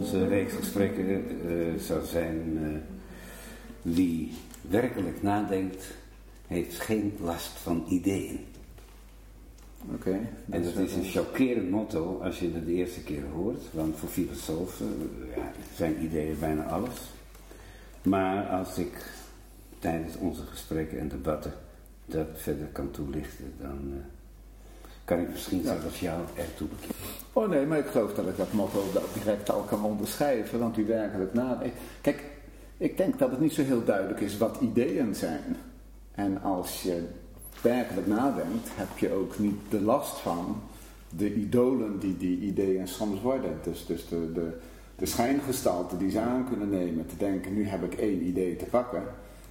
onze reeks gesprekken eh, zou zijn: eh, wie werkelijk nadenkt, heeft geen last van ideeën. Oké. En dat is een chockerend motto als je het de eerste keer hoort, want voor filosofen eh, ja, zijn ideeën bijna alles. Maar als ik tijdens onze gesprekken en debatten dat verder kan toelichten, dan eh, kan ik misschien Ja. zelfs jou ertoe bekijken. Oh nee, maar ik geloof dat ik dat motto direct al kan onderschrijven, want u werkelijk nadenkt. Kijk, ik denk dat het niet zo heel duidelijk is wat ideeën zijn. En als je werkelijk nadenkt, heb je ook niet de last van de idolen die die ideeën soms worden. Dus, dus de, de, de schijngestalten die ze aan kunnen nemen. Te denken, nu heb ik één idee te pakken.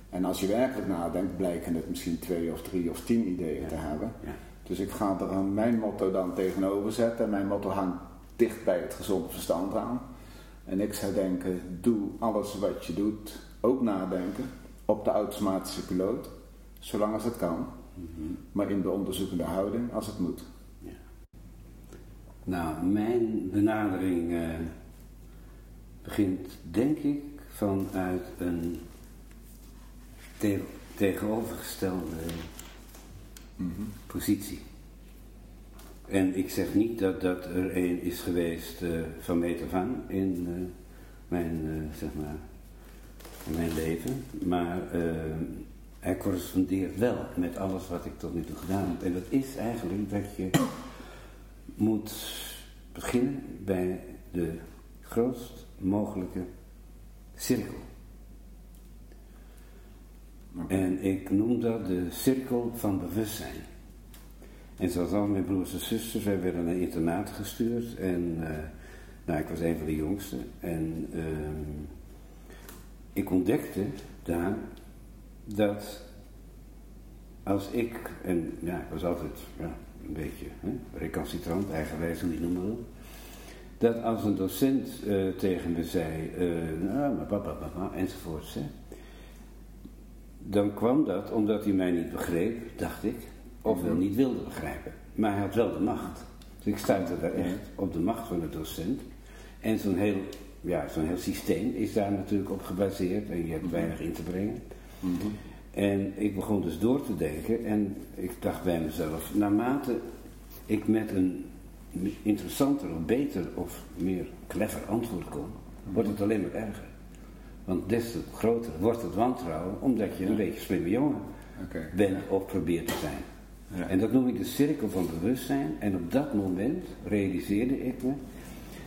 En als je werkelijk nadenkt, blijken het misschien twee of drie of tien ideeën te hebben. Ja. Dus ik ga er mijn motto dan tegenover zetten. En mijn motto hangt dicht bij het gezonde verstand aan. En ik zou denken, doe alles wat je doet, ook nadenken, op de automatische piloot, zolang als het kan. Maar in de onderzoekende houding als het moet. Nou, mijn benadering eh, begint denk ik vanuit een te- tegenovergestelde positie. En ik zeg niet dat dat er een is geweest eh, van meet af aan in eh, mijn, zeg maar, mijn leven, maar hij correspondeert wel met alles wat ik tot nu toe gedaan heb. En dat is eigenlijk dat je moet beginnen bij de grootst mogelijke cirkel. En ik noem dat de cirkel van bewustzijn. En zoals al mijn broers en zusters, wij werden naar internaat gestuurd. En eh, nou, ik was een van de jongsten. En ehm, ik ontdekte daar dat als ik, en ja, ik was altijd ja, een beetje hè, recalcitrant, eigenwijs hoe je het noemen wil. Dat als een docent eh, tegen me zei, eh nou, maar papa, papa, enzovoorts. Hè, dan kwam dat omdat hij mij niet begreep, dacht ik, ofwel niet wilde begrijpen. Maar hij had wel de macht. Dus ik stuitte daar echt op de macht van de docent. En zo'n heel, ja, zo'n heel systeem is daar natuurlijk op gebaseerd en je hebt weinig in te brengen. En ik begon dus door te denken en ik dacht bij mezelf, naarmate ik met een interessanter of beter of meer clever antwoord kom, wordt het alleen maar erger. Want des te groter wordt het wantrouwen, omdat je een beetje slimme jongen bent of probeert te zijn. Ja. En dat noem ik de cirkel van bewustzijn. En op dat moment realiseerde ik me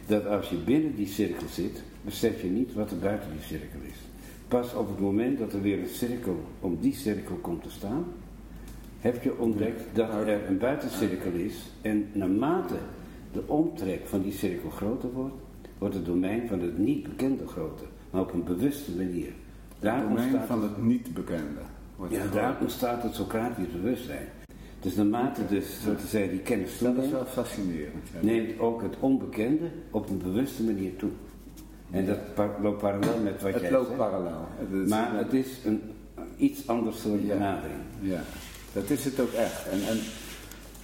dat als je binnen die cirkel zit, besef je niet wat er buiten die cirkel is. Pas op het moment dat er weer een cirkel om die cirkel komt te staan, heb je ontdekt dat er een buitencirkel is. En naarmate de omtrek van die cirkel groter wordt, wordt het domein van het niet bekende groter. Maar op een bewuste manier. Daar Het domein ontstaat van het niet bekende. wordt ja, daar ontstaat het Socratisch bewustzijn. Dus naarmate dus, zo te zeggen, die kennis Dat is toeneemt, wel fascinerend. ja. neemt ook het onbekende op een bewuste manier toe. En dat loopt parallel met wat Het jij loopt zegt. parallel. Het Maar het is een iets anders soort Ja. benadering. Ja, dat is het ook echt. En, en,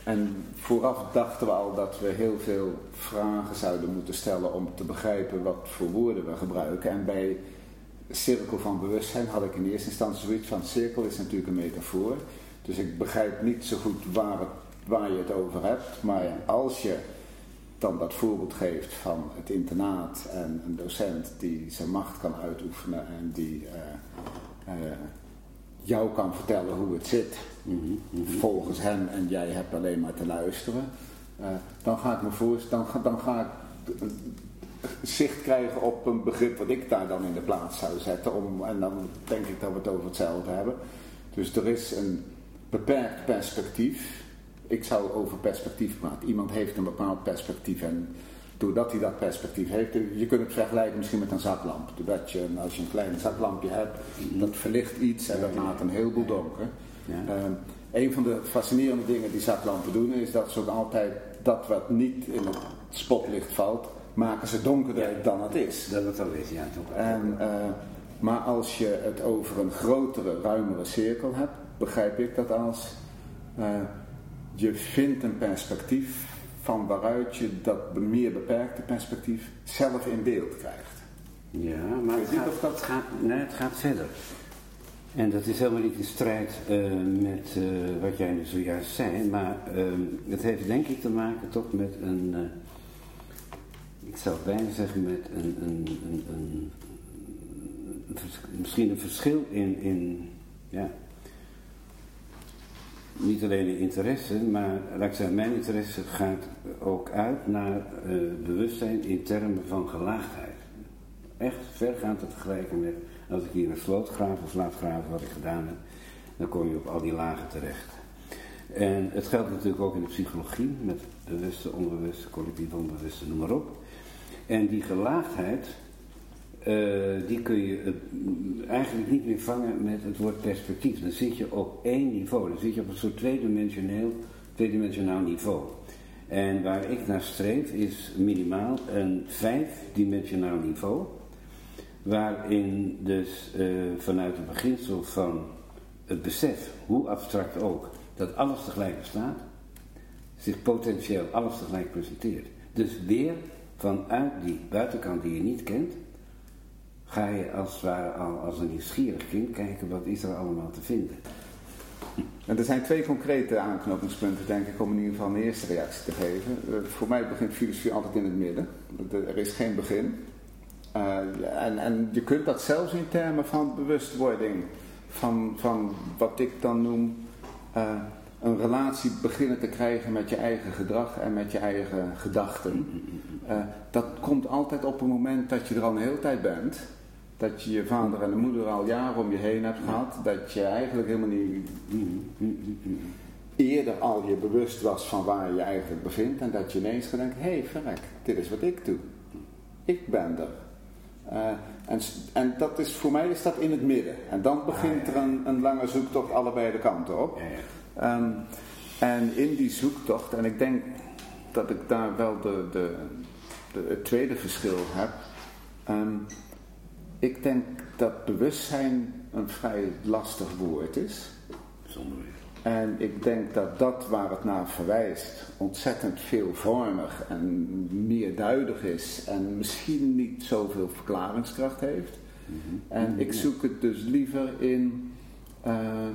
en vooraf dachten we al dat we heel veel vragen zouden moeten stellen om te begrijpen wat voor woorden we gebruiken. En bij cirkel van bewustzijn had ik in eerste instantie zoiets van cirkel is natuurlijk een metafoor. Dus ik begrijp niet zo goed waar, het, waar je het over hebt. Maar als je dan dat voorbeeld geeft van het internaat en een docent die zijn macht kan uitoefenen en die eh, eh, jou kan vertellen hoe het zit volgens hem en jij hebt alleen maar te luisteren, eh, dan ga ik me voorstellen, dan, ga- dan ga ik zicht krijgen op een begrip wat ik daar dan in de plaats zou zetten om, en dan denk ik dat we het over hetzelfde hebben. Dus er is een beperkt perspectief. Ik zou over perspectief praten. Iemand heeft een bepaald perspectief en doordat hij dat perspectief heeft, je kunt het vergelijken misschien met een zaklamp. Doordat je, als je een klein zaklampje hebt, dat verlicht iets en dat laat een heleboel donker. Ja. Ehm, een van de fascinerende dingen die zaklampen doen is dat ze ook altijd dat wat niet in het spotlicht valt, maken ze donkerder dan het is. Dat het al is, ja. Toch. En, uh, maar als je het over een grotere, ruimere cirkel hebt, begrijp ik dat als uh, je vindt een perspectief van waaruit je dat meer beperkte perspectief zelf in beeld krijgt. Ja, maar het gaat, dat... gaat, nee, het gaat verder. En dat is helemaal niet in strijd uh, met uh, wat jij nu zojuist zei, maar uh, het heeft denk ik te maken toch met een, ik zou bijna zeggen met een, een, een, een, misschien een verschil in, in ja, niet alleen in interesse, maar laat ik zeggen, mijn interesse gaat ook uit naar bewustzijn in termen van gelaagdheid. Echt vergaand te vergelijken met als ik hier een sloot graaf of laat graven wat ik gedaan heb, dan kom je op al die lagen terecht. En het geldt natuurlijk ook in de psychologie, met bewuste, onbewuste, collectief onbewuste, noem maar op. En die gelaagdheid, uh, die kun je uh, eigenlijk niet meer vangen met het woord perspectief. Dan zit je op één niveau, dan zit je op een soort tweedimensioneel, tweedimensionaal niveau. En waar ik naar streef is minimaal een vijfdimensionaal niveau waarin dus uh, vanuit het beginsel van het besef, hoe abstract ook, dat alles tegelijk bestaat, zich potentieel alles tegelijk presenteert. Dus weer vanuit die buitenkant die je niet kent, ga je als het ware al als een nieuwsgierig kind kijken wat is er allemaal te vinden. En er zijn twee concrete aanknopingspunten, denk ik, om in ieder geval een eerste reactie te geven. Uh, voor mij begint filosofie altijd in het midden. Er is geen begin. Uh, en, en je kunt dat zelfs in termen van bewustwording, van, van wat ik dan noem uh, een relatie beginnen te krijgen met je eigen gedrag en met je eigen gedachten. Uh, dat komt altijd op een moment dat je er al een hele tijd bent. Dat je je vader en de moeder al jaren om je heen hebt gehad. Dat je eigenlijk helemaal niet eerder al je bewust was van waar je eigenlijk bevindt. En dat je ineens gaat denken, hé hey, verrek, dit is wat ik doe. Ik ben er. Uh, en, en, dat is, voor mij is dat in het midden. En dan begint er een, een lange zoektocht allebei de kanten op. Um, en in die zoektocht, en ik denk dat ik daar wel de, de, de het tweede verschil heb. Um, ik denk dat bewustzijn een vrij lastig woord is. Zonder en ik denk dat dat waar het naar verwijst ontzettend veelvormig en meerduidig is en misschien niet zoveel verklaringskracht heeft. Mm-hmm. En ik zoek het dus liever in uh,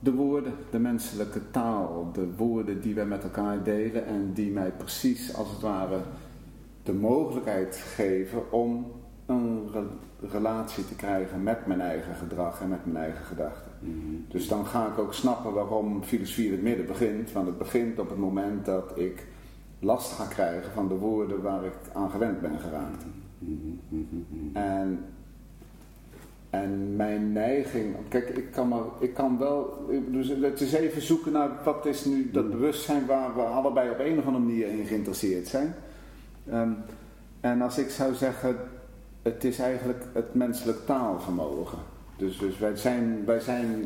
de woorden, de menselijke taal, de woorden die wij met elkaar delen en die mij precies als het ware de mogelijkheid geven om een relatie te krijgen met mijn eigen gedrag en met mijn eigen gedachten. Mhm. Dus dan ga ik ook snappen waarom filosofie in het midden begint. Want het begint op het moment dat ik last ga krijgen van de woorden waar ik aan gewend ben geraakt. Mhm. Mhm. En, en mijn neiging, kijk, ik kan, maar, ik kan wel, dus het is even zoeken naar wat is nu dat bewustzijn waar we allebei op een of andere manier in geïnteresseerd zijn. Um, en als ik zou zeggen, het is eigenlijk het menselijk taalvermogen. Dus, dus wij, zijn, wij zijn.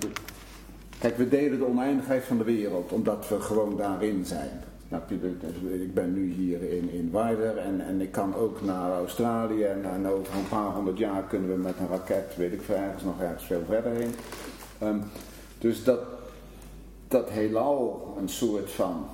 Kijk, we delen de oneindigheid van de wereld omdat we gewoon daarin zijn. Je? Dus ik ben nu hier in, in Weider en, en ik kan ook naar Australië en, en, over een paar honderd jaar kunnen we met een raket, weet ik veel, ergens nog ergens veel verder heen. Um, dus dat, dat heelal een soort van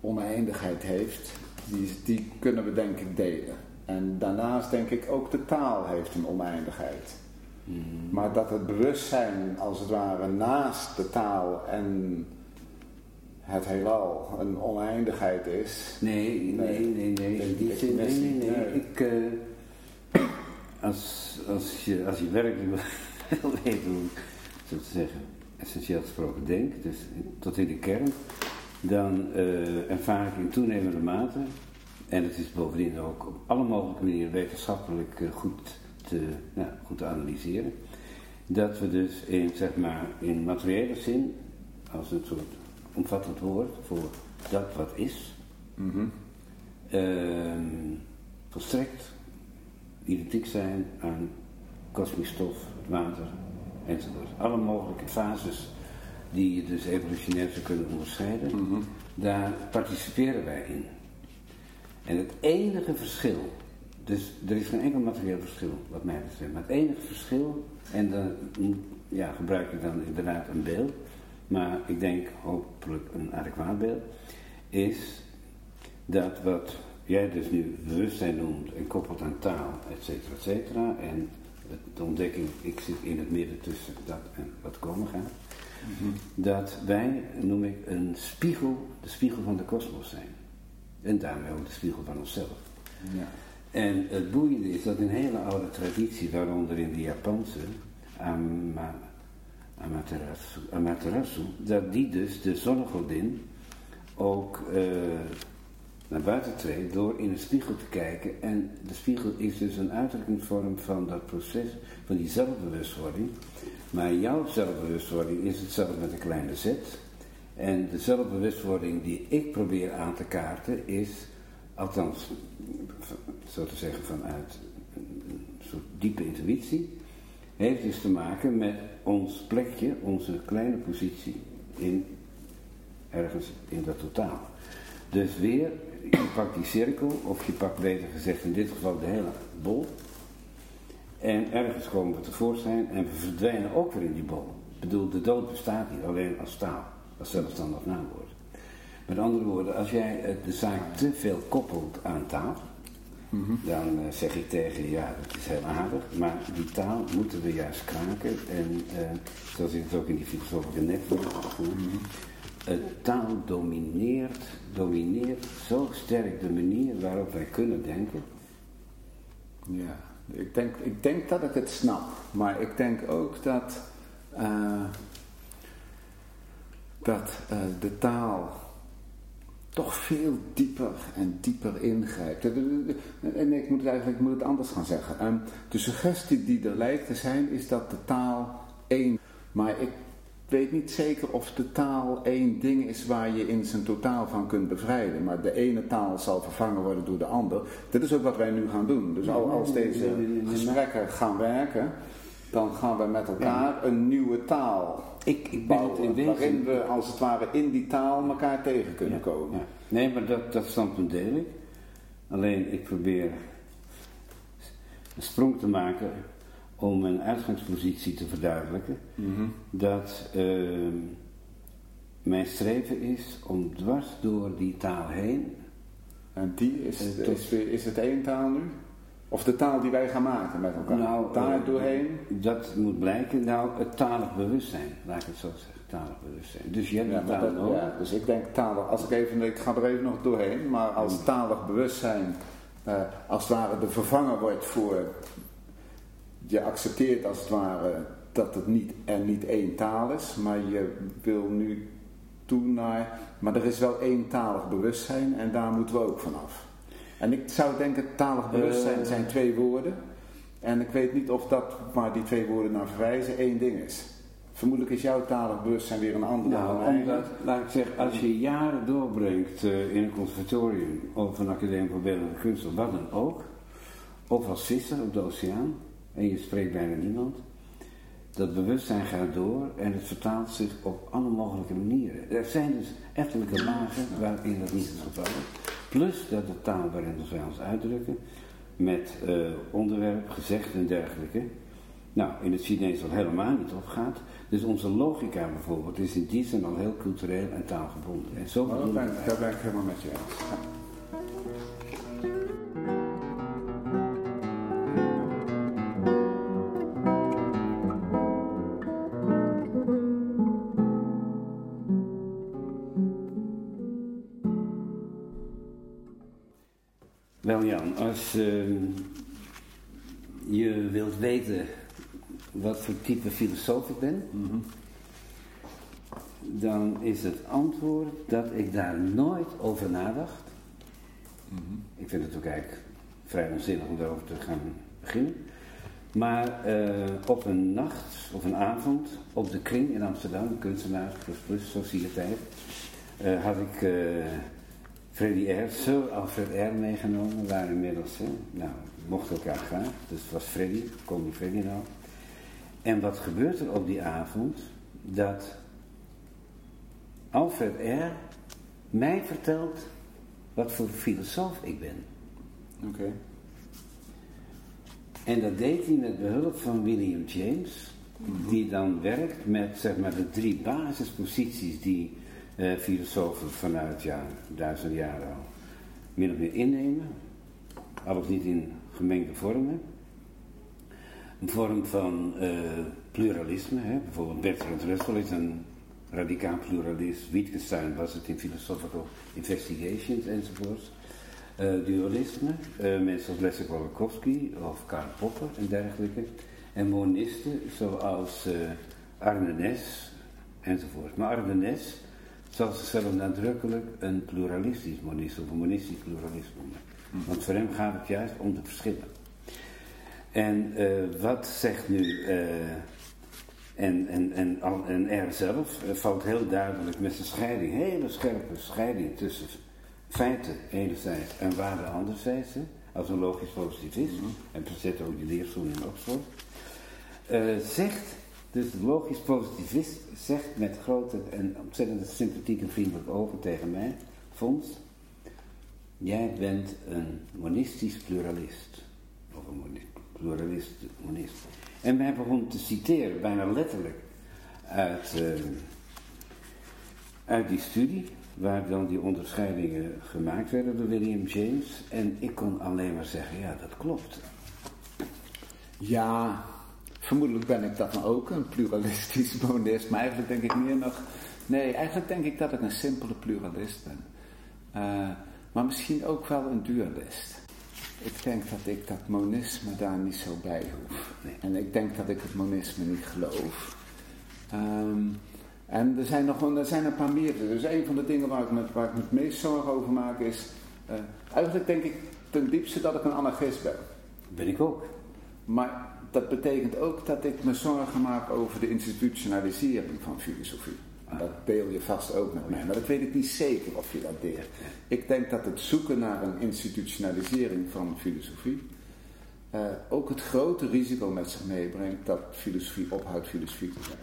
oneindigheid heeft, die, die kunnen we denk ik delen. En daarnaast denk ik ook de taal heeft een oneindigheid. Hmm. Maar dat het bewustzijn als het ware naast de taal en het heelal een oneindigheid is. Nee, nee, nee, nee. nee, nee, nee, nee. Ik, uh, als, als, je, als je werkelijk wil weten hoe zo te zeggen, essentieel gesproken denk, dus tot in de kern, dan uh, ervaar ik in toenemende mate en het is bovendien ook op alle mogelijke manieren wetenschappelijk eh, goed te, goed te analyseren. Dat we dus in, zeg maar, in materiële zin, als een soort omvattend woord voor dat wat is, mm volstrekt identiek zijn aan kosmisch stof, water enzovoort. Alle mogelijke fases die je dus evolutionair zou kunnen onderscheiden, Mhm. daar participeren wij in. En het enige verschil, dus er is geen enkel materieel verschil wat mij betreft, maar het enige verschil, en dan ja, gebruik ik dan inderdaad een beeld, maar ik denk hopelijk een adequaat beeld, is dat wat jij dus nu bewustzijn noemt en koppelt aan taal, et cetera, et cetera, en de ontdekking, ik zit in het midden tussen dat en wat komen gaat, dat wij, noem ik, een spiegel, de spiegel van de kosmos zijn. En daarmee ook de spiegel van onszelf. Ja. En het boeiende is dat in een hele oude traditie, waaronder in de Japanse, Ama, Amaterasu, Amaterasu, dat die dus de zonnegodin ook eh, naar buiten treedt door in een spiegel te kijken. En de spiegel is dus een uitdrukkingsvorm van dat proces, van die zelfbewustwording. Maar jouw zelfbewustwording is hetzelfde met een kleine z. En de zelfbewustwording die ik probeer aan te kaarten is, althans, zo te zeggen vanuit een soort diepe intuïtie, heeft dus te maken met ons plekje, onze kleine positie in ergens in dat totaal. Dus weer, je pakt die cirkel, of je pakt beter gezegd in dit geval de hele bol. En ergens komen we tevoorschijn en we verdwijnen ook weer in die bol. Ik bedoel, de dood bestaat niet alleen als taal, als zelfstandig naamwoord. Met andere woorden, als jij eh, de zaak te veel koppelt aan taal, dan eh, zeg ik tegen je, ja, dat is heel aardig, maar die taal moeten we juist kraken. En eh, zoals ik het ook in die filosofische netwerk voel, het taal domineert, domineert zo sterk de manier waarop wij kunnen denken. Ja, ik denk, ik denk dat ik het snap, maar ik denk ook dat, eh, dat eh, de taal toch veel dieper en dieper ingrijpt. De- En ik moet het eigenlijk ik moet het anders gaan zeggen. Ehm, De suggestie die er lijkt te zijn is dat de taal één, maar ik weet niet zeker of de taal één ding is waar je in zijn totaal van kunt bevrijden. Maar de ene taal zal vervangen worden door de ander. Dit is ook wat wij nu gaan doen. Dus al- als deze gesprekken gaan werken, dan gaan we met elkaar een nieuwe taal Ik, ik ben het bouwen. in. Waarin we als het ware in die taal elkaar tegen kunnen Ja, komen. ja. Nee, maar dat, dat standpunt deel ik. Alleen ik probeer een sprong te maken om een uitgangspositie te verduidelijken. Mhm. Dat ehm, mijn streven is om dwars door die taal heen. En die is, Eh, tot- is het één taal nu? Of de taal die wij gaan maken met elkaar? Nou, Daar eh, doorheen? Dat moet blijken. Nou, het talig bewustzijn, laat ik het zo zeggen. Talig bewustzijn. Dus je hebt Ja, taal nodig. ja, dus ik denk talig, als ik even, ik ga er even nog doorheen, maar als talig bewustzijn eh, als het ware de vervanger wordt voor, je accepteert als het ware dat het niet, er niet één taal is, maar je wil nu toe naar, maar er is wel één talig bewustzijn en daar moeten we ook vanaf. En ik zou denken, talig bewustzijn Eh. zijn twee woorden. En ik weet niet of dat waar die twee woorden naar verwijzen één ding is. Vermoedelijk is jouw talig bewustzijn weer een ander dan Nou, omdat, laat ik zeggen, als je jaren doorbrengt eh, in een conservatorium of een academie voor beeldende kunst of wat dan ook, of als visser op de oceaan, en je spreekt bijna niemand, dat bewustzijn gaat door en het vertaalt zich op alle mogelijke manieren. Er zijn dus ettelijke lagen waarin dat niet is. Plus dat de taal waarin wij ons uitdrukken, met eh, onderwerp, gezegd en dergelijke, nou, in het Chinees al helemaal niet opgaat. Dus onze logica bijvoorbeeld is in die zin al heel cultureel en taalgebonden. En zo Oh, ik ben, daar ben ik helemaal met je eens. Ehm, je wilt weten wat voor type filosoof ik ben, dan is het antwoord dat ik daar nooit over nadacht. Ik vind het ook eigenlijk vrij onzinnig om daarover te gaan beginnen. Maar eh, op een nacht of een avond op de Kring in Amsterdam, de kunstenaars plus plus sociëteit, eh, had ik eh, Freddy R, Sir Alfred R meegenomen. Waren inmiddels, hè, nou, mochten elkaar graag. Dus het was Freddy, kom die Freddy nou. En wat gebeurt er op die avond? Dat Alfred R. mij vertelt wat voor filosoof ik ben. Oké. En dat deed hij met behulp van William James, die dan werkt met zeg maar, de drie basisposities die eh, filosofen vanuit ja, duizend jaar al min of meer innemen. Alles niet in gemengde vormen. Een vorm van eh, pluralisme, hè? bijvoorbeeld Bertrand Russell is een radicaal pluralist, Wittgenstein was het in Philosophical Investigations enzovoorts. Uh, dualisme, mensen als Leszek Walakowski of Karl Popper en dergelijke. En monisten zoals Arne enzovoort. Maar Arne zal zichzelf nadrukkelijk een pluralistisch monist of een monistisch pluralist noemen. Want voor hem gaat het juist om de verschillen. En wat zegt nu en, en, en, en er zelf valt heel duidelijk met zijn scheiding, hele scherpe scheiding tussen feiten enerzijds en waarde anderzijds, als een logisch positivist, mm -hmm. en zet ook die leerstoel in Oxford, zegt, dus de logisch positivist zegt met grote en ontzettend sympathiek en vriendelijk ogen tegen mij, Fons, jij bent een monistisch pluralist, of een pluralist monist. En wij begonnen te citeren, bijna letterlijk, uit, uh, uit die studie, waar dan die onderscheidingen gemaakt werden door William James. En ik kon alleen maar zeggen, ja, dat klopt. Ja, vermoedelijk ben ik dat dan ook, een pluralistisch monist. Maar eigenlijk denk ik meer nog... Nee, eigenlijk denk ik dat ik een simpele pluralist ben. Uh, maar misschien ook wel een dualist. Ik denk dat ik dat monisme daar niet zo bij hoef. Nee. En ik denk dat ik het monisme niet geloof. Um, en er zijn nog er zijn een paar meer. Dus een van de dingen waar ik, met, waar ik me het meest zorgen over maak is... Uh, eigenlijk denk ik ten diepste dat ik een anarchist ben. Ben ik ook. Maar dat betekent ook dat ik me zorgen maak over de institutionalisering van filosofie. Dat deel je vast ook met mij. Maar dat weet ik niet zeker of je dat deelt. Ik denk dat het zoeken naar een institutionalisering van filosofie... Uh, ook het grote risico met zich meebrengt dat filosofie ophoudt filosofie te zijn.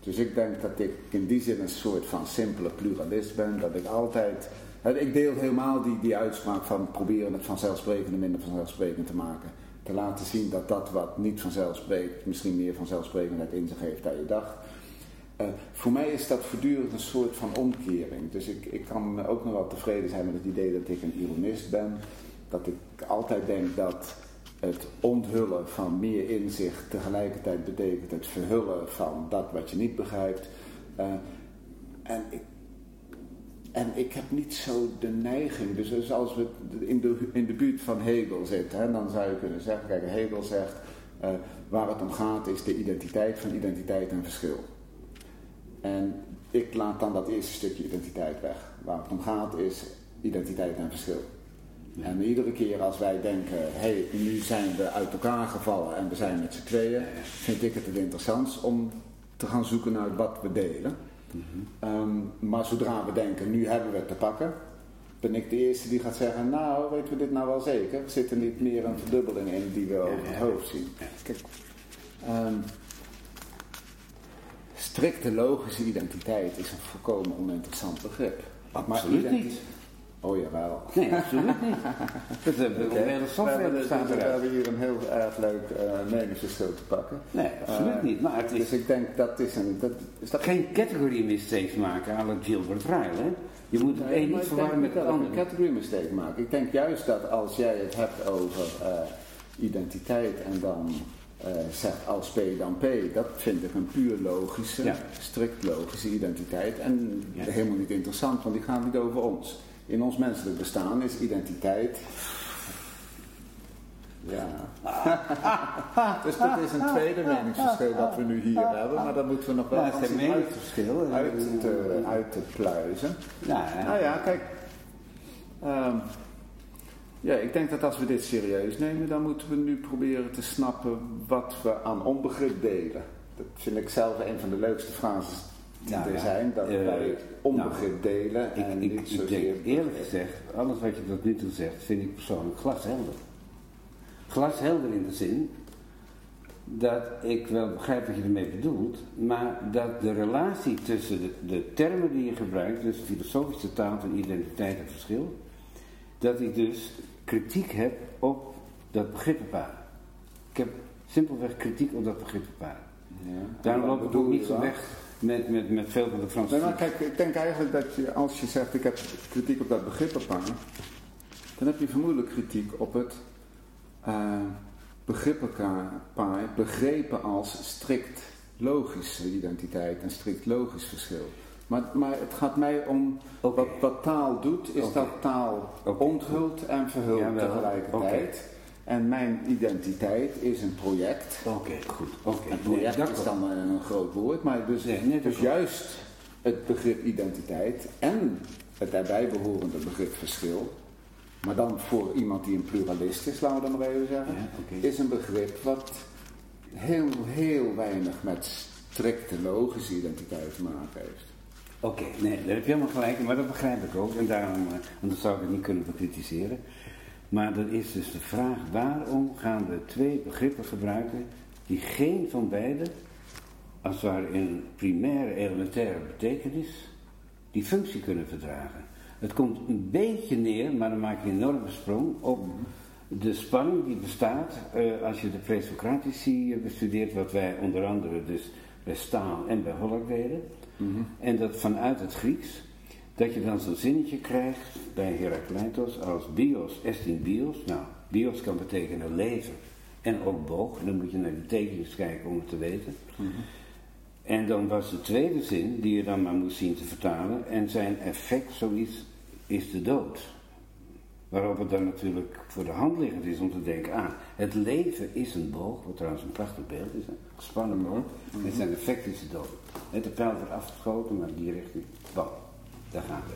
Dus ik denk dat ik in die zin een soort van simpele pluralist ben. Dat ik altijd... Ik deel helemaal die, die uitspraak van proberen het vanzelfsprekende minder vanzelfsprekend te maken. Te laten zien dat dat wat niet vanzelfsprekend, misschien meer vanzelfsprekendheid in zich heeft dan je dacht. Uh, voor mij is dat voortdurend een soort van omkering. Dus ik, ik kan ook nog wel tevreden zijn met het idee dat ik een ironist ben. Dat ik altijd denk dat het onthullen van meer inzicht tegelijkertijd betekent het verhullen van dat wat je niet begrijpt. Uh, en, ik, en ik heb niet zo de neiging, dus als we in de, in de buurt van Hegel zitten, hè, dan zou je kunnen zeggen, kijk Hegel zegt, uh, waar het om gaat is de identiteit van identiteit en verschil. En ik laat dan dat eerste stukje identiteit weg. Waar het om gaat is identiteit en verschil. En iedere keer als wij denken, hé, hey, nu zijn we uit elkaar gevallen en we zijn met z'n tweeën, vind ik het het interessant om te gaan zoeken naar wat we delen. Um, maar zodra we denken, nu hebben we het te pakken, ben ik de eerste die gaat zeggen, nou, weten we dit nou wel zeker? Er zit er niet meer een verdubbeling in die we over het hoofd zien. Kijk, um, strikte logische identiteit is een volkomen oninteressant begrip. Absoluut niet. Oh jawel. Nee, absoluut niet. Dat hebben we software bestaat We hebben hier een heel erg leuk uh, meningsverschil te pakken. Nee, absoluut uh, niet. Maar het is dus ik denk dat is een... Dat, is dat geen category mistake maken aan Gilbert Ryle, hè? Je moet het nee, een niet verwarren met het andere. een category mistake maken. Ik denk juist dat als jij het hebt over uh, identiteit en dan zegt als P dan P, dat vind ik een puur logische, ja. strikt logische identiteit. En ja. helemaal niet interessant, want die gaat niet over ons in ons menselijk bestaan is identiteit. Ja. dus dat is een tweede meningsverschil dat we nu hier hebben, maar dat moeten we nog wel ja, het meningsverschil uit, te, uit te pluizen. Ja, nou ja, kijk. Um, ja, ik denk dat als we dit serieus nemen, dan moeten we nu proberen te snappen wat we aan onbegrip delen. Dat vind ik zelf een van de leukste frases ja, zijn, dat uh, wij onbegrip nou, delen en ik, niet ik, zozeer... Ik denk, eerlijk gezegd, alles wat je tot nu toe zegt, vind ik persoonlijk glashelder. Glashelder in de zin dat ik wel begrijp wat je ermee bedoelt, maar dat de relatie tussen de, de termen die je gebruikt, dus filosofische taal van identiteit en verschil, dat ik dus kritiek heb op dat begrippenpaar. Ik heb simpelweg kritiek op dat begrippenpaar. Ja. Daarom loop ik ook niet zo weg met, met, met veel van de Franse. Nee, maar kijk, ik denk eigenlijk dat je, als je zegt ik heb kritiek op dat begrippenpaar, dan heb je vermoedelijk kritiek op het uh, begrippenpaar begrepen als strikt logische identiteit en strikt logisch verschil. Maar, maar het gaat mij om wat, wat taal doet, is dat taal onthult en verhult tegelijkertijd. En mijn identiteit is een project. Oké, goed. Oké. Een project is dan een groot woord, maar dus, dus juist het begrip identiteit en het daarbij behorende begrip verschil, maar dan voor iemand die een pluralist is, laten we dan maar even zeggen, is een begrip wat heel, heel weinig met strikte logische identiteit te maken heeft. Oké, nee, daar heb je helemaal gelijk, maar dat begrijp ik ook. En daarom, eh, want dat zou ik het niet kunnen bekritiseren. Maar dan is dus de vraag, waarom gaan we twee begrippen gebruiken die geen van beide, als het ware in primaire elementaire betekenis, die functie kunnen verdragen. Het komt een beetje neer, maar dan maak je een enorme sprong op de spanning die bestaat uh, als je de presocratici bestudeert, wat wij onder andere dus bij Staal en bij Holland deden. Mhm. En dat vanuit het Grieks, dat je dan zo'n zinnetje krijgt bij Herakleitos als bios est in bios. Nou, bios kan betekenen leven en ook boog. En dan moet je naar die tekens kijken om het te weten. Mhm. En dan was de tweede zin, die je dan maar moest zien te vertalen, en zijn effect zoiets is de dood. Waarop het dan natuurlijk voor de hand liggend is om te denken, ah, het leven is een boog, wat trouwens een prachtig beeld is, een gespannen boog, mm en zijn effect is de dood. de pijl wordt afgeschoten, maar die richting, bam, daar gaan we.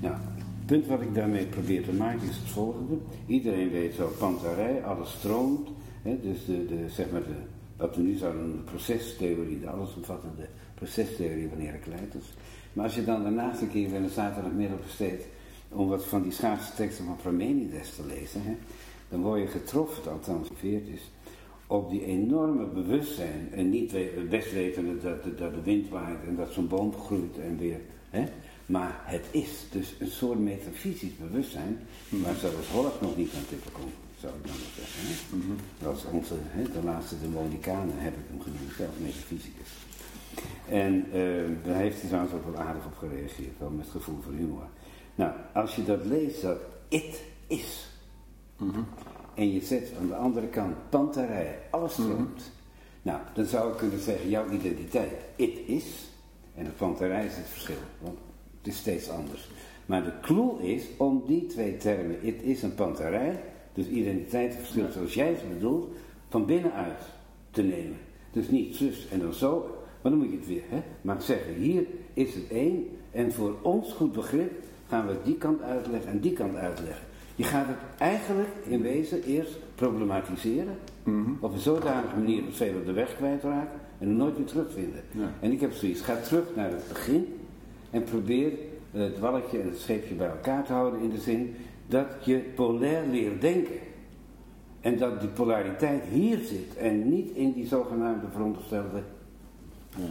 Nou, het punt wat ik daarmee probeer te maken is het volgende. Iedereen weet zo, pantarij, alles stroomt, hè, dus de, de, zeg maar de, wat we nu zouden noemen de procestheorie, de allesomvattende procestheorie van Heraclitus. Maar als je dan daarnaast een keer een zaterdagmiddag besteedt om wat van die schaarse teksten van Parmenides te lezen, hè, dan word je getroffen, althans veert is, op die enorme bewustzijn. En niet best weten dat, dat, de wind waait en dat zo'n boom groeit en weer. Hè, maar het is dus een soort metafysisch bewustzijn, waar zelfs Holland nog niet aan tippen komt, zou ik dan maar zeggen. Hè? Mm Dat is onze, hè, de laatste demonicanen heb ik hem genoemd, zelf metafysicus. En uh, daar heeft hij trouwens ook wel aardig op gereageerd, wel met gevoel voor humor. Nou, als je dat leest, dat it is. Mhm. En je zet aan de andere kant panterij, alles stroomt. Mhm. Nou, dan zou ik kunnen zeggen, jouw identiteit, it is. En het panterij is het verschil, want is steeds anders. Maar de clue is om die twee termen, it is en panterij, dus identiteit en verschil zoals jij ze bedoelt, van binnenuit te nemen. Dus niet zus en dan zo, maar dan moet je het weer, hè? Maar zeggen, hier is het één en voor ons goed begrip gaan we die kant uitleggen en die kant uitleggen. Je gaat het eigenlijk in wezen eerst problematiseren. Mhm. Op een zodanige manier dat op de weg kwijtraken en het nooit weer terugvinden. En ik heb zoiets, ga terug naar het begin en probeer het walletje en het scheepje bij elkaar te houden in de zin dat je polair leert denken. En dat die polariteit hier zit en niet in die zogenaamde veronderstelde ja,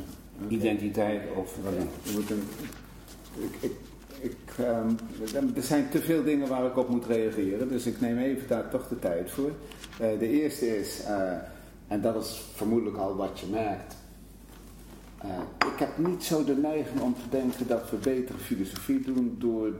identiteit of wat dan ik, ik, ehm, er zijn te veel dingen waar ik op moet reageren, dus ik neem even daar toch de tijd voor. Uh, de eerste is, uh, en dat is vermoedelijk al wat je merkt. Uh, ik heb niet zo de neiging om te denken dat we betere filosofie doen door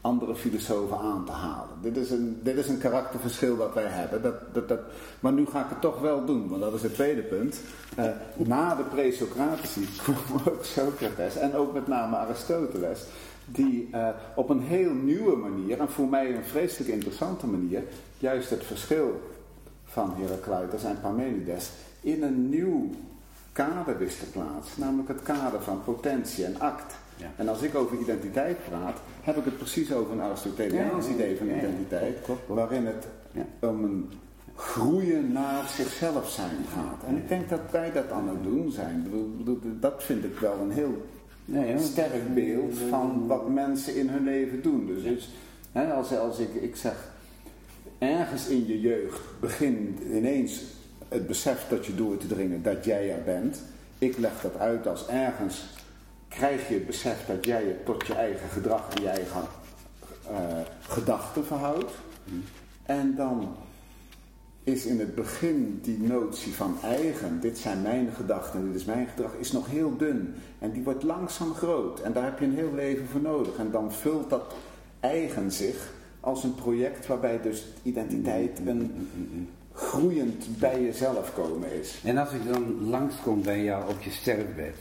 andere filosofen aan te halen. Dit is een, dit is een karakterverschil dat wij hebben. Dat, dat, dat, maar nu ga ik het toch wel doen, want dat is het tweede punt. Uh, na de pre-Socratici kwam ook Socrates en ook met name Aristoteles die uh, op een heel nieuwe manier, en voor mij een vreselijk interessante manier, juist het verschil van Heraclitus en Parmenides in een nieuw kader wist te plaatsen. Namelijk het kader van potentie en act. Ja. En als ik over identiteit praat, heb ik het precies over een Aristoteliaans idee van identiteit, waarin het om een groeien naar zichzelf zijn gaat. En ik denk dat wij dat aan het doen zijn. Dat vind ik wel een heel nee, sterk beeld van wat mensen in hun leven doen. Dus, dus hè, als, als ik, ik zeg, ergens in je jeugd begint ineens het besef dat je door te dringen dat jij er bent. Ik leg dat uit als ergens krijg je het besef dat jij je tot je eigen gedrag en je eigen uh, gedachten verhoudt. En dan is in het begin die notie van eigen, dit zijn mijn gedachten, dit is mijn gedrag, is nog heel dun. En die wordt langzaam groot. En daar heb je een heel leven voor nodig. En dan vult dat eigen zich als een project waarbij dus identiteit een groeiend bij jezelf komen is. En als ik dan langskom bij jou op je sterfbed,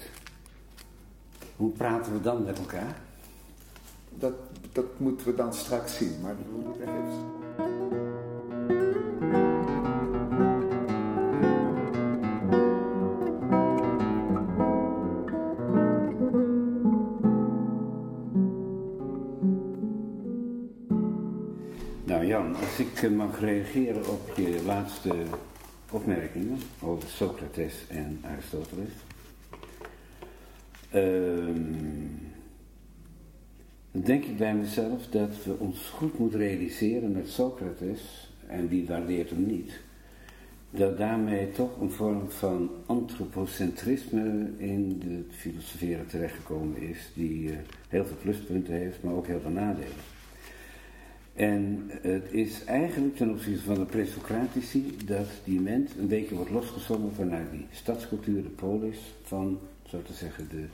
hoe praten we dan met elkaar? Dat, dat moeten we dan straks zien, maar dat moet ik even... ik eh, mag reageren op je laatste opmerkingen over Socrates en Aristoteles. Ehm, dan denk ik bij mezelf dat we ons goed moeten realiseren met Socrates, en wie waardeert hem niet, dat daarmee toch een vorm van antropocentrisme in de filosoferen terechtgekomen is, die uh, heel veel pluspunten heeft, maar ook heel veel nadelen. En het is eigenlijk ten opzichte van de presocratici dat die mens een beetje wordt losgezongen vanuit die stadscultuur, de polis, van, zo te zeggen, de,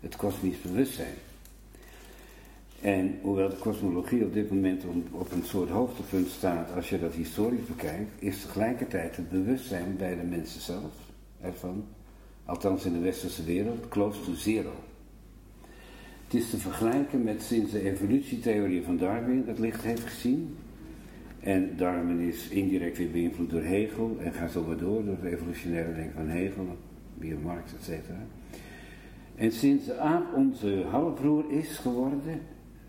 het kosmisch bewustzijn. En hoewel de kosmologie op dit moment op een soort hoogtepunt staat, als je dat historisch bekijkt, is tegelijkertijd het bewustzijn bij de mensen zelf ervan, althans in de westerse wereld, close to zero. Het is te vergelijken met sinds de evolutietheorie van Darwin het licht heeft gezien. En Darwin is indirect weer beïnvloed door Hegel en gaat zo maar door, door het evolutionaire denken van Hegel, Marx, etc. En sinds de aap onze halfbroer is geworden,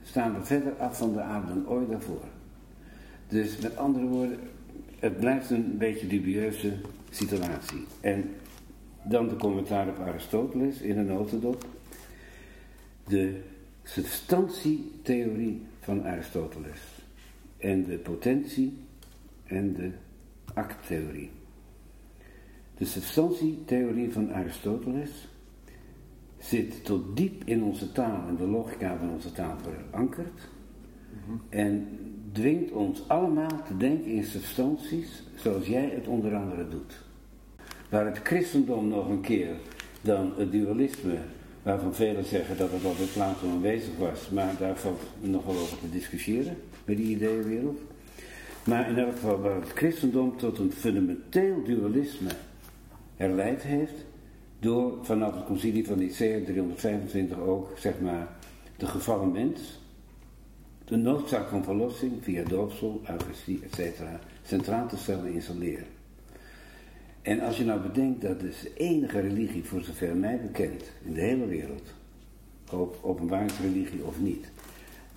staan we verder af van de aap dan ooit daarvoor. Dus met andere woorden, het blijft een beetje dubieuze situatie. En dan de commentaar op Aristoteles in een notendop de substantietheorie van Aristoteles en de potentie en de acttheorie. De substantietheorie van Aristoteles zit tot diep in onze taal en de logica van onze taal verankerd en dwingt ons allemaal te denken in substanties zoals jij het onder andere doet. Waar het christendom nog een keer dan het dualisme waarvan velen zeggen dat het al bij Plato aanwezig was, maar daar valt nog wel over te discussiëren bij die ideeënwereld. Maar in elk geval waar het christendom tot een fundamenteel dualisme herleid heeft, door vanaf het concilie van Nicea 325 ook, zeg maar, de gevallen mens, de noodzaak van verlossing via doopsel, eucharistie, etc. centraal te stellen in zijn leer. En als je nou bedenkt dat dus de enige religie, voor zover mij bekend, in de hele wereld, op openbaringsreligie of niet,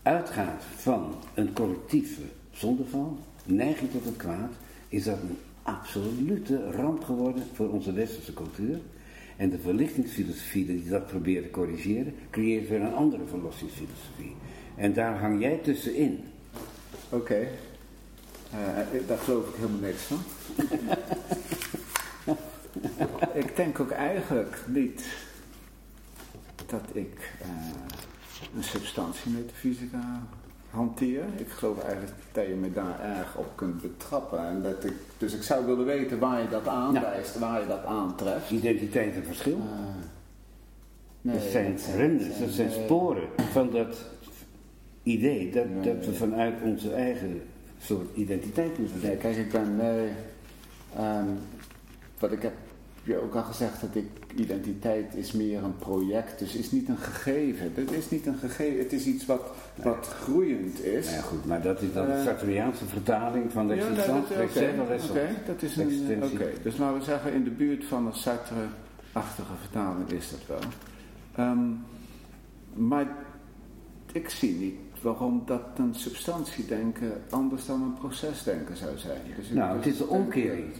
uitgaat van een collectieve zondeval, neiging tot het kwaad, is dat een absolute ramp geworden voor onze westerse cultuur. En de verlichtingsfilosofie die dat probeert te corrigeren, creëert weer een andere verlossingsfilosofie. En daar hang jij tussenin. Oké, uh, daar geloof ik helemaal niks van. ik denk ook eigenlijk niet dat ik uh, een substantiemetafysica hanteer. Ik geloof eigenlijk dat je me daar erg op kunt betrappen. En dat ik, dus ik zou willen weten waar je dat aanwijst, waar je dat aantreft. Identiteit en verschil? Uh, nee, dat zijn renders, dat zijn sporen van dat idee dat, dat we vanuit onze eigen soort identiteit moeten denken. Nee, kijk, ik ben... Um, wat ik heb je ook al gezegd dat ik, identiteit is meer een project, dus is niet een gegeven. Het is niet een gegeven, het is iets wat, wat groeiend is. Ja goed, maar dat is dan de eh, Sartoriaanse vertaling van de existentie. Oké, dat is een, oké. Dus laten we zeggen in de buurt van een Sartre-achtige vertaling is dat wel. Ehm, maar ik zie niet waarom dat een substantiedenken anders dan een procesdenken zou zijn. Dus nou, het is de omkering.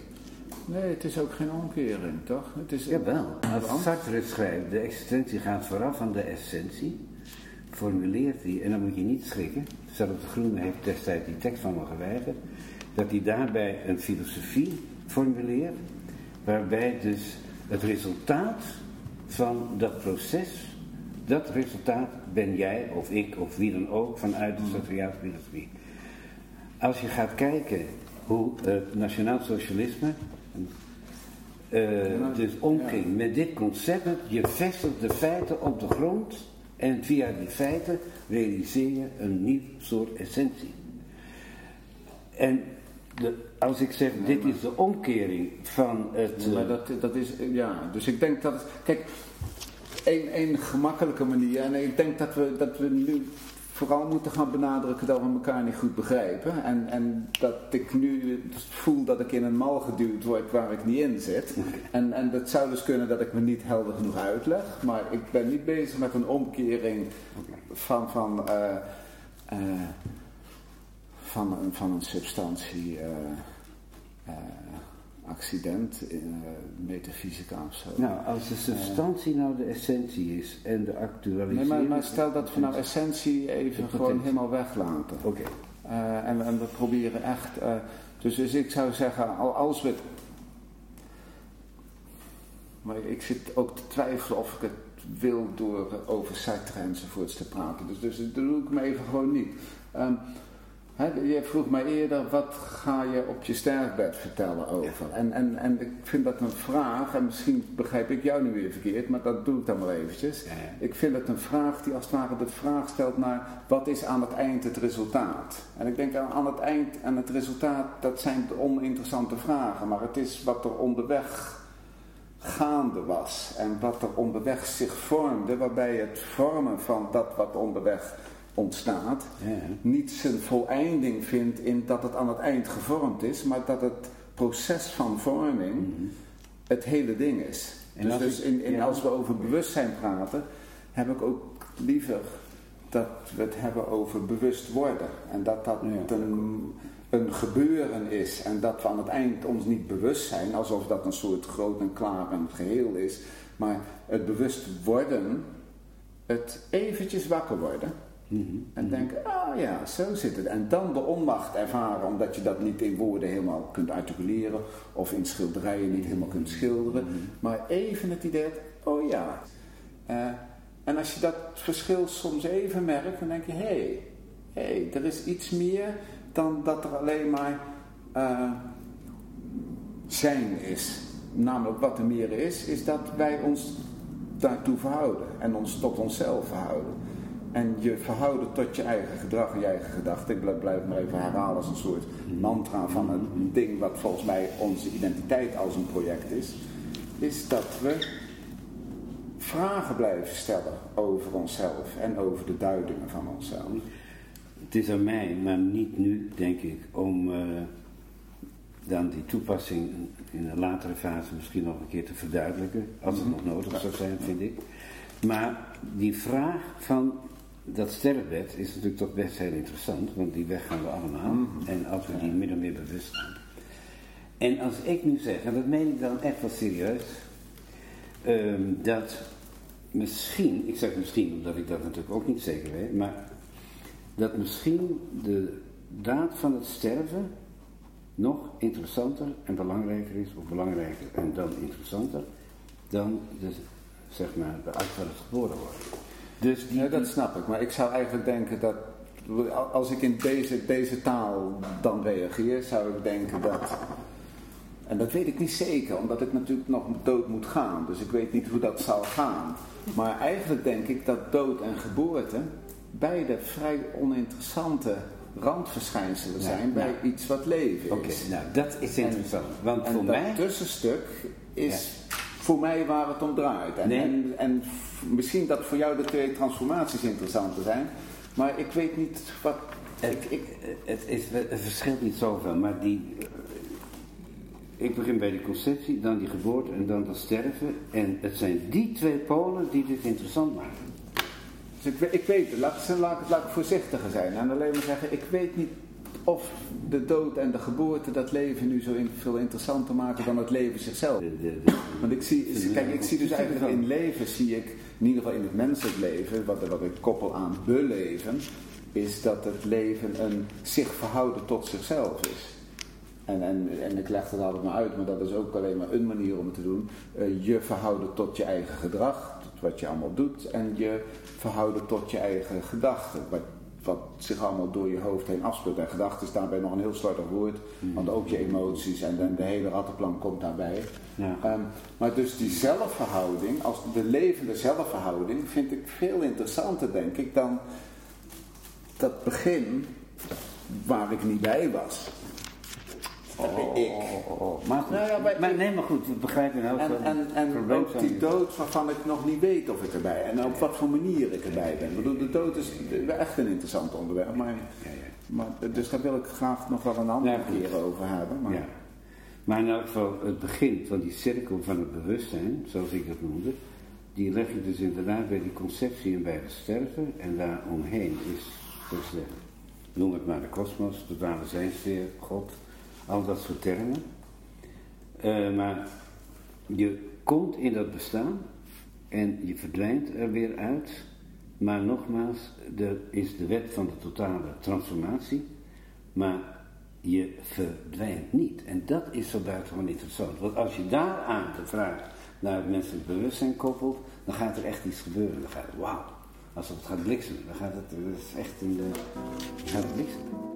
Nee, het is ook geen omkering, toch? Het is Jawel. Als Sartre schrijft, de existentie gaat vooraf aan de essentie, formuleert hij, en dan moet je niet schrikken, zelfs de Groene heeft destijds die tekst van me geweigerd, dat hij daarbij een filosofie formuleert waarbij dus het resultaat van dat proces, dat resultaat ben jij of ik of wie dan ook vanuit de Sartoriaanse filosofie. Als je gaat kijken hoe het nationaal socialisme uh, dus omging met dit concept, je vestigt de feiten op de grond en via die feiten realiseer je een nieuw soort essentie. En de, als ik zeg, dit is de omkering van het... maar dat, dat is, ja, dus ik denk dat... Kijk, een, een gemakkelijke manier, en ik denk dat we, dat we nu vooral moeten gaan benadrukken dat we elkaar niet goed begrijpen. En, en dat ik nu voel dat ik in een mal geduwd word waar ik niet in zit. En, en dat zou dus kunnen dat ik me niet helder genoeg uitleg. Maar ik ben niet bezig met een omkering van, van, uh, uh, van, van een substantie. Uh, accident, uh, metafysica of zo. Nou, als de substantie nou de essentie is en de actualisering... Nee, maar, maar stel dat we nou essentie even gewoon helemaal weglaten. Oké. Uh, en, en, we proberen echt... Uh, dus, dus ik zou zeggen, als we... Maar ik zit ook te twijfelen of ik het wil door over Sartre enzovoorts te praten. Dus, dus dat doe ik me even gewoon niet. Um, je vroeg mij eerder, wat ga je op je sterfbed vertellen over? En, en, en ik vind dat een vraag, en misschien begrijp ik jou nu weer verkeerd, maar dat doe ik dan maar eventjes. Ik vind het een vraag die als het ware de vraag stelt naar, wat is aan het eind het resultaat? En ik denk aan, aan het eind en het resultaat, dat zijn oninteressante vragen, maar het is wat er onderweg gaande was en wat er onderweg zich vormde, waarbij het vormen van dat wat onderweg ontstaat, ja. niet zijn voleinding vindt in dat het aan het eind gevormd is, maar dat het proces van vorming mhm. het hele ding is. En dus, dus in, in, als we over bewustzijn praten, heb ik ook liever dat we het hebben over bewust worden. En dat dat een, een gebeuren is. En dat we aan het eind ons niet bewust zijn, alsof dat een soort groot en klaar en geheel is. Maar het bewust worden, het eventjes wakker worden Mhm. En denken, ah ja, zo zit het. En dan de onmacht ervaren, omdat je dat niet in woorden helemaal kunt articuleren. Of in schilderijen niet helemaal kunt schilderen. Mhm. Maar even het idee, oh ja. Uh, en als je dat verschil soms even merkt, dan denk je, hé, hey, hey, er is iets meer dan dat er alleen maar uh, zijn is. Namelijk wat er meer is, is dat wij ons daartoe verhouden en ons tot onszelf verhouden. En je verhouden tot je eigen gedrag en je eigen gedachten. Ik blijf maar even herhalen als een soort mantra van een ding wat volgens mij onze identiteit als een project is. Is dat we vragen blijven stellen over onszelf en over de duidingen van onszelf. Het is aan mij, maar niet nu, denk ik, om uh, dan die toepassing in een latere fase misschien nog een keer te verduidelijken. Als het nog nodig zou zijn, vind ik. Maar die vraag van dat sterrenbed is natuurlijk toch best heel interessant, want die weg gaan we allemaal. Mhm. En als we die min of meer bewust zijn. En als ik nu zeg, en dat meen ik dan echt wel serieus, ehm, dat misschien, ik zeg misschien omdat ik dat natuurlijk ook niet zeker weet, maar dat misschien de daad van het sterven nog interessanter en belangrijker is, of belangrijker en dan interessanter, dan de, zeg maar, de uit van het geboren worden. Dus die, dat snap ik. Maar ik zou eigenlijk denken dat als ik in deze, deze taal dan reageer, zou ik denken dat. En dat weet ik niet zeker, omdat ik natuurlijk nog dood moet gaan. Dus ik weet niet hoe dat zal gaan. Maar eigenlijk denk ik dat dood en geboorte beide vrij oninteressante randverschijnselen zijn bij iets wat leven is. Oké, nou dat is interessant. Want en voor dat mij... tussenstuk is voor mij waar het om draait. En, en, en, misschien dat voor jou de twee transformaties interessanter zijn, maar ik weet niet wat. Ik, ik, het, is, het verschilt niet zoveel, maar die. Ik begin bij de conceptie, dan die geboorte en dan dat sterven. En het zijn die twee polen die dit interessant maken. Dus ik, ik weet, laat, laat, laat ik voorzichtiger zijn en alleen maar zeggen, ik weet niet of de dood en de geboorte dat leven nu zo veel interessanter maken dan het leven zichzelf. Want ik zie, kijk, ik zie dus eigenlijk in leven, zie ik, in ieder geval in het menselijk leven, wat, wat ik koppel aan beleven, is dat het leven een zich verhouden tot zichzelf is. En, en, en ik leg het altijd maar uit, maar dat is ook alleen maar een manier om het te doen. Uh, je verhouden tot je eigen gedrag, tot wat je allemaal doet. En je verhouden tot je eigen gedachten. Wat, wat zich allemaal door je hoofd heen afspeelt. En gedachten is daarbij nog een heel slordig woord. Hmm. Want ook je emoties en dan de hele rattenplan komt daarbij. Ja. Um, maar dus die zelfverhouding, als de levende zelfverhouding, vind ik veel interessanter, denk ik, dan dat begin waar ik niet bij was. Oh, ik. Oh, oh, maar, nou ja, maar, nee, maar goed, we begrijpen nou En, en, en ook die dood waarvan ik nog niet weet of ik erbij en op wat voor manier ik erbij ben. Ik bedoel, de dood is echt een interessant onderwerp, maar, maar dus daar wil ik graag nog wel een andere keer over hebben. Maar. Ja. maar in elk geval, het begin van die cirkel van het bewustzijn, zoals ik het noemde, die leg dus inderdaad bij die conceptie en bij het sterven en daaromheen is, dus noem het maar de kosmos, de ware zijnsfeer, God, al dat soort termen. Uh, maar je komt in dat bestaan en je verdwijnt er weer uit. Maar nogmaals, er is de wet van de totale transformatie. Maar je verdwijnt niet. En dat is zo buitengewoon interessant. Want als je daaraan de vraag naar het menselijk bewustzijn koppelt, dan gaat er echt iets gebeuren. Dan gaat het, wauw, als het gaat bliksemen, dan gaat het, dat is echt de, gaat het bliksemen.